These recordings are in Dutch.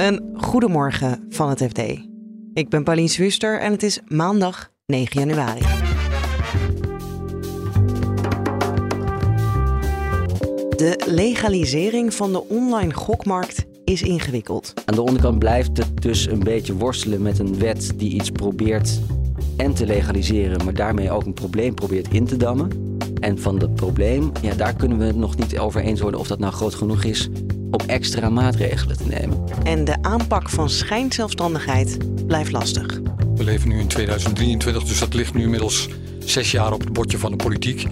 Een goedemorgen van het FD. Ik ben Paulien Swuster en het is maandag 9 januari. De legalisering van de online gokmarkt is ingewikkeld. Aan de onderkant blijft het dus een beetje worstelen met een wet die iets probeert en te legaliseren, maar daarmee ook een probleem probeert in te dammen. En van dat probleem, ja, daar kunnen we het nog niet over eens worden of dat nou groot genoeg is om extra maatregelen te nemen. En de aanpak van schijnzelfstandigheid blijft lastig. We leven nu in 2023, dus dat ligt nu inmiddels zes jaar op het bordje van de politiek.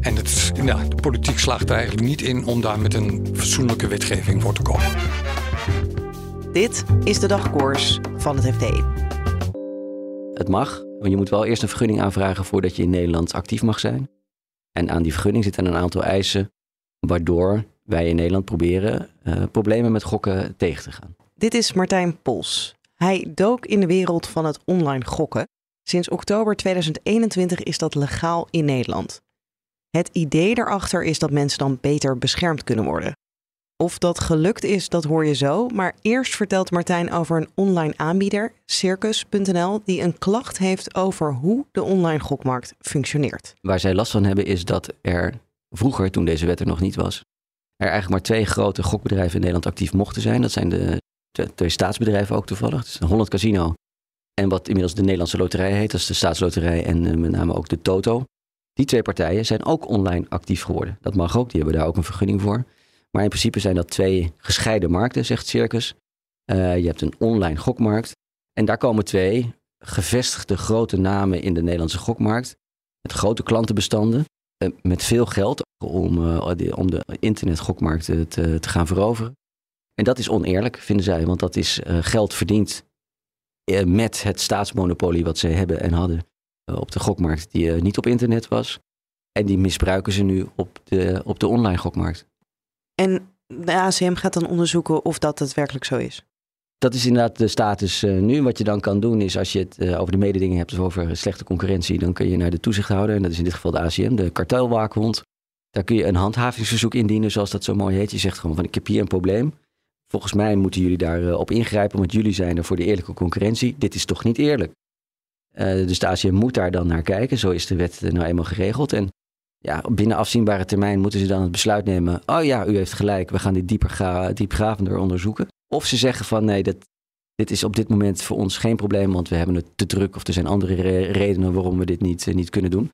En het, ja, de politiek slaagt er eigenlijk niet in om daar met een fatsoenlijke wetgeving voor te komen. Dit is de dagkoers van het FD. Het mag, maar je moet wel eerst een vergunning aanvragen voordat je in Nederland actief mag zijn. En aan die vergunning zitten een aantal eisen, waardoor wij in Nederland proberen uh, problemen met gokken tegen te gaan. Dit is Martijn Pols. Hij dook in de wereld van het online gokken. Sinds oktober 2021 is dat legaal in Nederland. Het idee daarachter is dat mensen dan beter beschermd kunnen worden. Of dat gelukt is, dat hoor je zo. Maar eerst vertelt Martijn over een online aanbieder, Circus.nl, die een klacht heeft over hoe de online gokmarkt functioneert. Waar zij last van hebben is dat er vroeger, toen deze wet er nog niet was, er eigenlijk maar twee grote gokbedrijven in Nederland actief mochten zijn. Dat zijn de twee staatsbedrijven ook toevallig. Dus Holland Casino en wat inmiddels de Nederlandse Loterij heet. Dat is de Staatsloterij en uh, met name ook de Toto. Die twee partijen zijn ook online actief geworden. Dat mag ook, die hebben daar ook een vergunning voor. Maar in principe zijn dat twee gescheiden markten, zegt Circus. Uh, je hebt een online gokmarkt. En daar komen twee gevestigde grote namen in de Nederlandse gokmarkt. Met grote klantenbestanden. Uh, met veel geld om, uh, om de internetgokmarkt te, te, gaan veroveren. En dat is oneerlijk, vinden zij. Want dat is geld verdiend met het staatsmonopolie wat ze hebben en hadden op de gokmarkt. Die niet op internet was. En die misbruiken ze nu op de, op de online gokmarkt. En de ACM gaat dan onderzoeken of dat daadwerkelijk zo is. Dat is inderdaad de status uh, nu. Wat je dan kan doen is als je het uh, over de mededingen hebt, dus over slechte concurrentie, dan kun je naar de toezichthouder, en dat is in dit geval de ACM, de kartelwaakhond. Daar kun je een handhavingsverzoek indienen, zoals dat zo mooi heet. Je zegt gewoon van ik heb hier een probleem. Volgens mij moeten jullie daarop uh, op ingrijpen, want jullie zijn er voor de eerlijke concurrentie. Dit is toch niet eerlijk? dus de ACM moet daar dan naar kijken. Zo is de wet nou eenmaal geregeld. En ja, binnen afzienbare termijn moeten ze dan het besluit nemen. Oh ja, u heeft gelijk, we gaan dit dieper diepgravender onderzoeken. Of ze zeggen van nee, dat, dit is op dit moment voor ons geen probleem, want we hebben het te druk of er zijn andere redenen waarom we dit niet, uh, niet kunnen doen.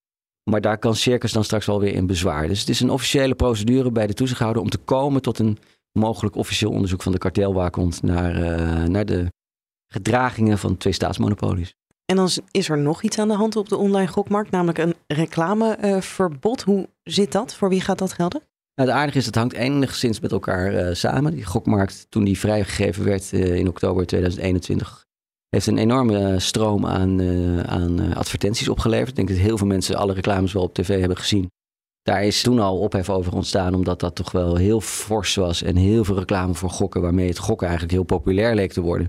Maar daar kan Circus dan straks wel weer in bezwaar. Dus het is een officiële procedure bij de toezichthouder om te komen tot een mogelijk officieel onderzoek van de kartelwaakhond naar, uh, naar de gedragingen van twee staatsmonopolies. En dan is er nog iets aan de hand op de online gokmarkt, namelijk een reclameverbod. Hoe zit dat? Voor wie gaat dat gelden? Nou, het aardige is, het hangt enigszins met elkaar uh, samen. Die gokmarkt, toen die vrijgegeven werd uh, in oktober 2021, heeft een enorme stroom aan, aan advertenties opgeleverd. Ik denk dat heel veel mensen alle reclames wel op tv hebben gezien. Daar is toen al ophef over ontstaan, omdat dat toch wel heel fors was en heel veel reclame voor gokken, waarmee het gokken eigenlijk heel populair leek te worden.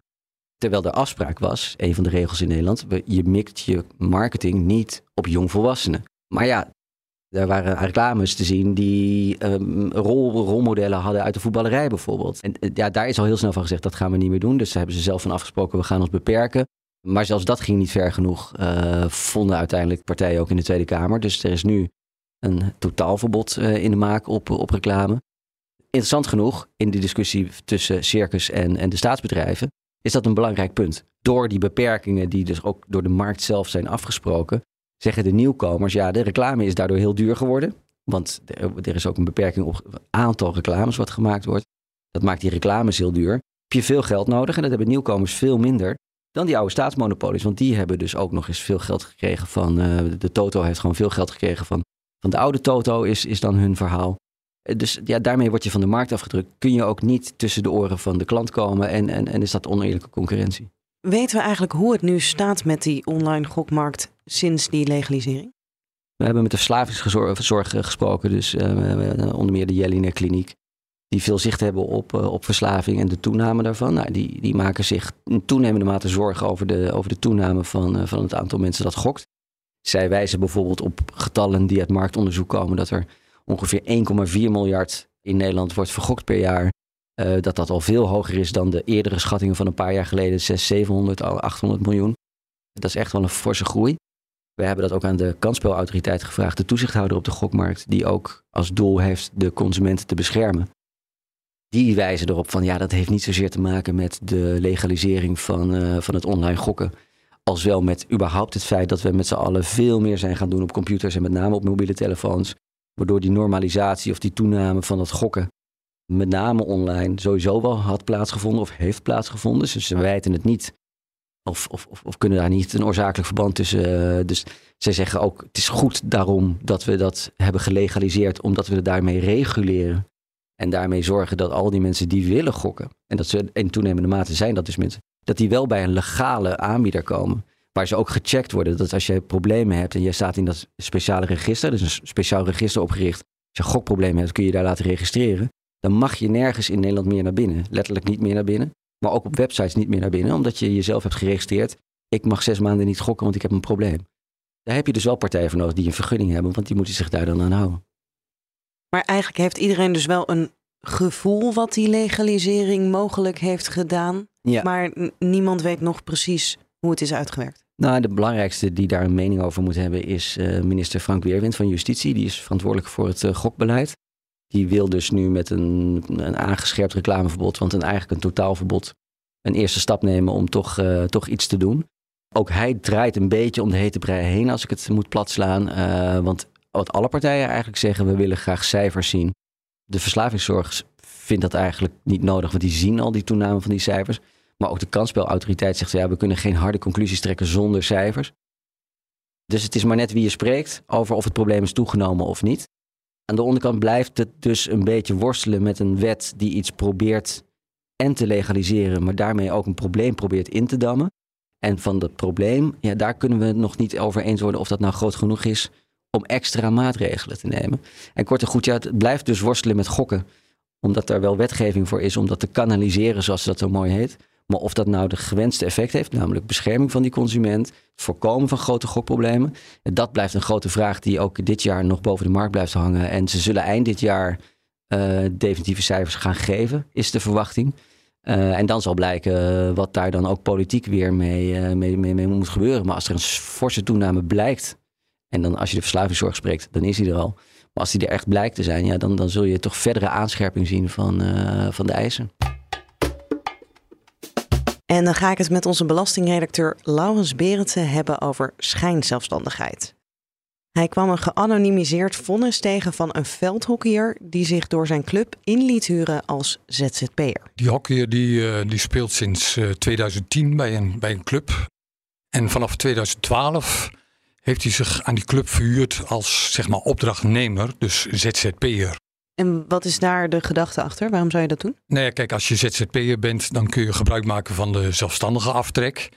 Terwijl de afspraak was, een van de regels in Nederland, je mikt je marketing niet op jongvolwassenen. Maar ja, er waren reclames te zien die um, rol, rolmodellen hadden uit de voetballerij bijvoorbeeld. En eh, ja, daar is al heel snel van gezegd, dat gaan we niet meer doen. Dus daar hebben ze zelf van afgesproken, we gaan ons beperken. Maar zelfs dat ging niet ver genoeg, uh, vonden uiteindelijk partijen ook in de Tweede Kamer. Dus er is nu een totaalverbod uh, in de maak op, op reclame. Interessant genoeg, in de discussie tussen circus en, en de staatsbedrijven, is dat een belangrijk punt. Door die beperkingen die dus ook door de markt zelf zijn afgesproken, zeggen de nieuwkomers, ja, de reclame is daardoor heel duur geworden. Want er is ook een beperking op het aantal reclames wat gemaakt wordt. Dat maakt die reclames heel duur. Heb je veel geld nodig en dat hebben nieuwkomers veel minder dan die oude staatsmonopolies. Want die hebben dus ook nog eens veel geld gekregen van, uh, de Toto heeft gewoon veel geld gekregen van, van de oude Toto is, is dan hun verhaal. Dus ja, daarmee word je van de markt afgedrukt. Kun je ook niet tussen de oren van de klant komen en, en, en is dat oneerlijke concurrentie. Weten we eigenlijk hoe het nu staat met die online gokmarkt sinds die legalisering? We hebben met de verslavingszorg gesproken, dus uh, onder meer de Jelinek Kliniek, die veel zicht hebben op, op verslaving en de toename daarvan. Nou, die, die maken zich in toenemende mate zorgen over de, over de toename van, van het aantal mensen dat gokt. Zij wijzen bijvoorbeeld op getallen die uit marktonderzoek komen dat er ongeveer 1,4 miljard in Nederland wordt vergokt per jaar. Uh, dat dat al veel hoger is dan de eerdere schattingen van een paar jaar geleden, 600, 700, 800 miljoen. Dat is echt wel een forse groei. We hebben dat ook aan de kansspelautoriteit gevraagd, de toezichthouder op de gokmarkt, die ook als doel heeft de consumenten te beschermen. Die wijzen erop van ja, dat heeft niet zozeer te maken met de legalisering van, uh, van het online gokken. Als wel met überhaupt het feit dat we met z'n allen veel meer zijn gaan doen op computers en met name op mobiele telefoons. Waardoor die normalisatie of die toename van het gokken, met name online, sowieso wel had plaatsgevonden of heeft plaatsgevonden. Dus ze wijten het niet of, of, of, kunnen daar niet een oorzakelijk verband tussen. Uh, dus zij zeggen ook: het is goed daarom dat we dat hebben gelegaliseerd, omdat we het daarmee reguleren. En daarmee zorgen dat al die mensen die willen gokken, en dat ze in toenemende mate zijn dat dus mensen, dat die wel bij een legale aanbieder komen. Waar ze ook gecheckt worden. Dat als je problemen hebt en jij staat in dat speciale register, dus een speciaal register opgericht. Als je gokproblemen hebt, kun je daar laten registreren. Dan mag je nergens in Nederland meer naar binnen. Letterlijk niet meer naar binnen. Maar ook op websites niet meer naar binnen, omdat je jezelf hebt geregistreerd. Ik mag zes maanden niet gokken, want ik heb een probleem. Daar heb je dus wel partijen voor nodig die een vergunning hebben, want die moeten zich daar dan aan houden. Maar eigenlijk heeft iedereen dus wel een gevoel wat die legalisering mogelijk heeft gedaan. Ja. Maar niemand weet nog precies hoe het is uitgewerkt. Nou, de belangrijkste die daar een mening over moet hebben is uh, minister Frank Weerwind van Justitie. Die is verantwoordelijk voor het uh, gokbeleid. Die wil dus nu met een, een aangescherpt reclameverbod, want een, eigenlijk een totaalverbod, een eerste stap nemen om toch, uh, toch iets te doen. Ook hij draait een beetje om de hete brei heen als ik het moet platslaan. Uh, want wat alle partijen eigenlijk zeggen, we willen graag cijfers zien. De verslavingszorg vindt dat eigenlijk niet nodig, want die zien al die toename van die cijfers. Maar ook de kansspelautoriteit zegt, ja, we kunnen geen harde conclusies trekken zonder cijfers. Dus het is maar net wie je spreekt over of het probleem is toegenomen of niet. Aan de onderkant blijft het dus een beetje worstelen met een wet die iets probeert en te legaliseren, maar daarmee ook een probleem probeert in te dammen. En van dat probleem, ja, daar kunnen we nog niet over eens worden of dat nou groot genoeg is om extra maatregelen te nemen. En kort en goed, ja, het blijft dus worstelen met gokken, omdat er wel wetgeving voor is om dat te kanaliseren, zoals dat zo mooi heet. Maar of dat nou de gewenste effect heeft, namelijk bescherming van die consument, voorkomen van grote gokproblemen, dat blijft een grote vraag die ook dit jaar nog boven de markt blijft hangen. En ze zullen eind dit jaar uh, definitieve cijfers gaan geven, is de verwachting. Uh, en dan zal blijken wat daar dan ook politiek weer mee, mee, mee, mee, moet gebeuren. Maar als er een forse toename blijkt, en dan als je de verslavingszorg spreekt, dan is die er al. Maar als die er echt blijkt te zijn, ja, dan, dan zul je toch verdere aanscherping zien van, van de eisen. En dan ga ik het met onze belastingredacteur Laurens Berendsen hebben over schijnzelfstandigheid. Hij kwam een geanonimiseerd vonnis tegen van een veldhockeyer die zich door zijn club in liet huren als ZZP'er. Die hockeyer die, uh, die speelt sinds uh, 2010 bij een, bij een club. En vanaf 2012 heeft hij zich aan die club verhuurd als zeg maar, opdrachtnemer, dus ZZP'er. En wat is daar de gedachte achter? Waarom zou je dat doen? Nou ja, kijk, als je ZZP'er bent, dan kun je gebruik maken van de zelfstandige aftrek.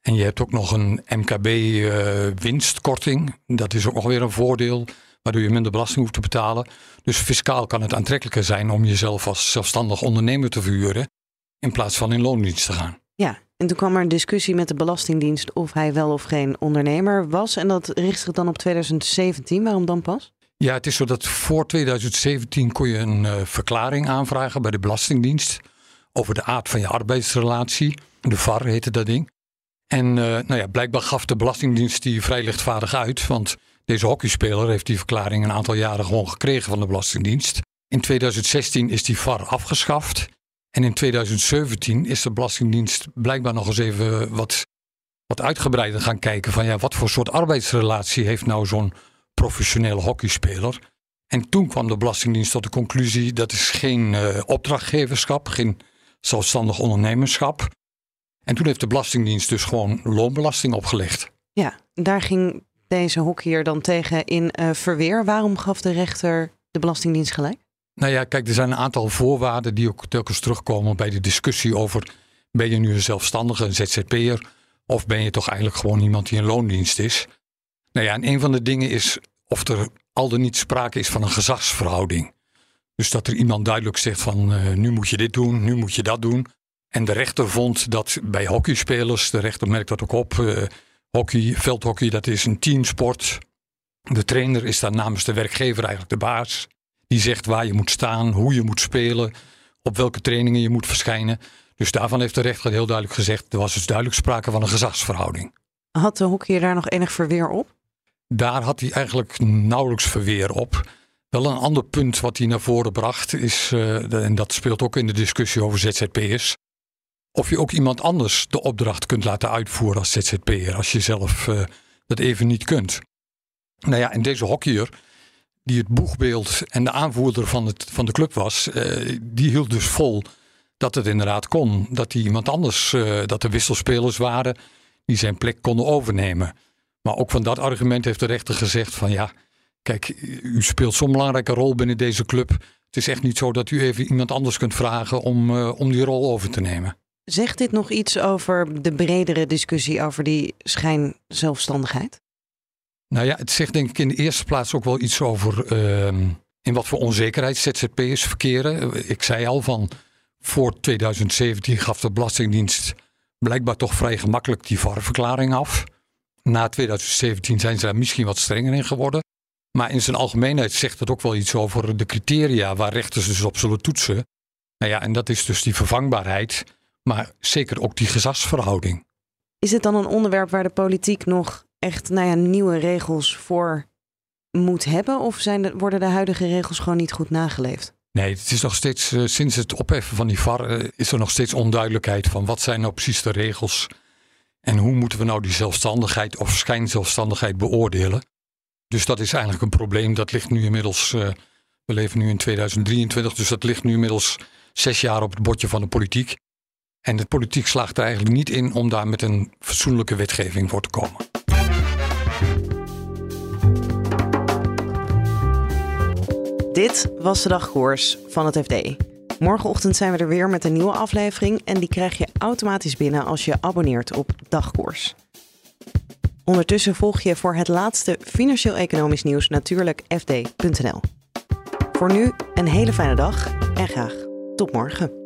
En je hebt ook nog een MKB-winstkorting. Uh, dat is ook nog weer een voordeel, waardoor je minder belasting hoeft te betalen. Dus fiscaal kan het aantrekkelijker zijn om jezelf als zelfstandig ondernemer te verhuren, in plaats van in loondienst te gaan. Ja, en toen kwam er een discussie met de Belastingdienst of hij wel of geen ondernemer was. En dat richt zich dan op 2017. Waarom dan pas? Ja, het is zo dat voor 2017 kon je een uh, verklaring aanvragen bij de Belastingdienst over de aard van je arbeidsrelatie. De VAR heette dat ding. En uh, nou ja, blijkbaar gaf de Belastingdienst die vrij lichtvaardig uit, want deze hockeyspeler heeft die verklaring een aantal jaren gewoon gekregen van de Belastingdienst. In 2016 is die VAR afgeschaft. En in 2017 is de Belastingdienst blijkbaar nog eens even wat, wat uitgebreider gaan kijken van ja, wat voor soort arbeidsrelatie heeft nou zo'n professionele hockeyspeler. En toen kwam de Belastingdienst tot de conclusie dat is geen uh, opdrachtgeverschap, geen zelfstandig ondernemerschap. En toen heeft de Belastingdienst dus gewoon loonbelasting opgelegd. Ja, daar ging deze hockeyer dan tegen in uh, verweer. Waarom gaf de rechter de Belastingdienst gelijk? Nou ja, kijk, er zijn een aantal voorwaarden die ook telkens terugkomen bij de discussie over ben je nu een zelfstandige, een ZZP'er, of ben je toch eigenlijk gewoon iemand die in loondienst is? Nou ja, en een van de dingen is of er al dan niet sprake is van een gezagsverhouding. Dus dat er iemand duidelijk zegt van uh, nu moet je dit doen, nu moet je dat doen. En de rechter vond dat bij hockeyspelers, de rechter merkt dat ook op, uh, hockey, veldhockey, dat is een teamsport. De trainer is daar namens de werkgever eigenlijk de baas. Die zegt waar je moet staan, hoe je moet spelen, op welke trainingen je moet verschijnen. Dus daarvan heeft de rechter heel duidelijk gezegd, er was dus duidelijk sprake van een gezagsverhouding. Had de hockeyer daar nog enig verweer op? Daar had hij eigenlijk nauwelijks verweer op. Wel een ander punt wat hij naar voren bracht is, uh, en dat speelt ook in de discussie over ZZP'ers, of je ook iemand anders de opdracht kunt laten uitvoeren als ZZP'er, als je zelf uh, dat even niet kunt. Nou ja, en deze hockeyer, die het boegbeeld en de aanvoerder van, het, van de club was, uh, die hield dus vol dat het inderdaad kon. Dat hij iemand anders, dat er wisselspelers waren die zijn plek konden overnemen. Maar ook van dat argument heeft de rechter gezegd van ja, kijk, u speelt zo'n belangrijke rol binnen deze club. Het is echt niet zo dat u even iemand anders kunt vragen om, uh, om die rol over te nemen. Zegt dit nog iets over de bredere discussie over die schijnzelfstandigheid? Nou ja, het zegt denk ik in de eerste plaats ook wel iets over uh, in wat voor onzekerheid ZZP'ers verkeren. Ik zei al van voor 2017 gaf de Belastingdienst blijkbaar toch vrij gemakkelijk die VAR-verklaring af. Na 2017 zijn ze daar misschien wat strenger in geworden. Maar in zijn algemeenheid zegt het ook wel iets over de criteria waar rechters dus op zullen toetsen. Nou ja, en dat is dus die vervangbaarheid, maar zeker ook die gezagsverhouding. Is het dan een onderwerp waar de politiek nog echt nou ja, nieuwe regels voor moet hebben? Of zijn de, worden de huidige regels gewoon niet goed nageleefd? Nee, het is nog steeds, uh, sinds het opheffen van die VAR, uh, is er nog steeds onduidelijkheid van wat zijn nou precies de regels en hoe moeten we nou die zelfstandigheid of schijnzelfstandigheid beoordelen. Dus dat is eigenlijk een probleem. Dat ligt nu inmiddels, uh, we leven nu in 2023, dus dat ligt nu inmiddels zes jaar op het bordje van de politiek. En de politiek slaagt er eigenlijk niet in om daar met een fatsoenlijke wetgeving voor te komen. Dit was de dagkoers van het FD. Morgenochtend zijn we er weer met een nieuwe aflevering en die krijg je automatisch binnen als je abonneert op Dagkoers. Ondertussen volg je voor het laatste financieel-economisch nieuws natuurlijk fd.nl. Voor nu een hele fijne dag en graag tot morgen.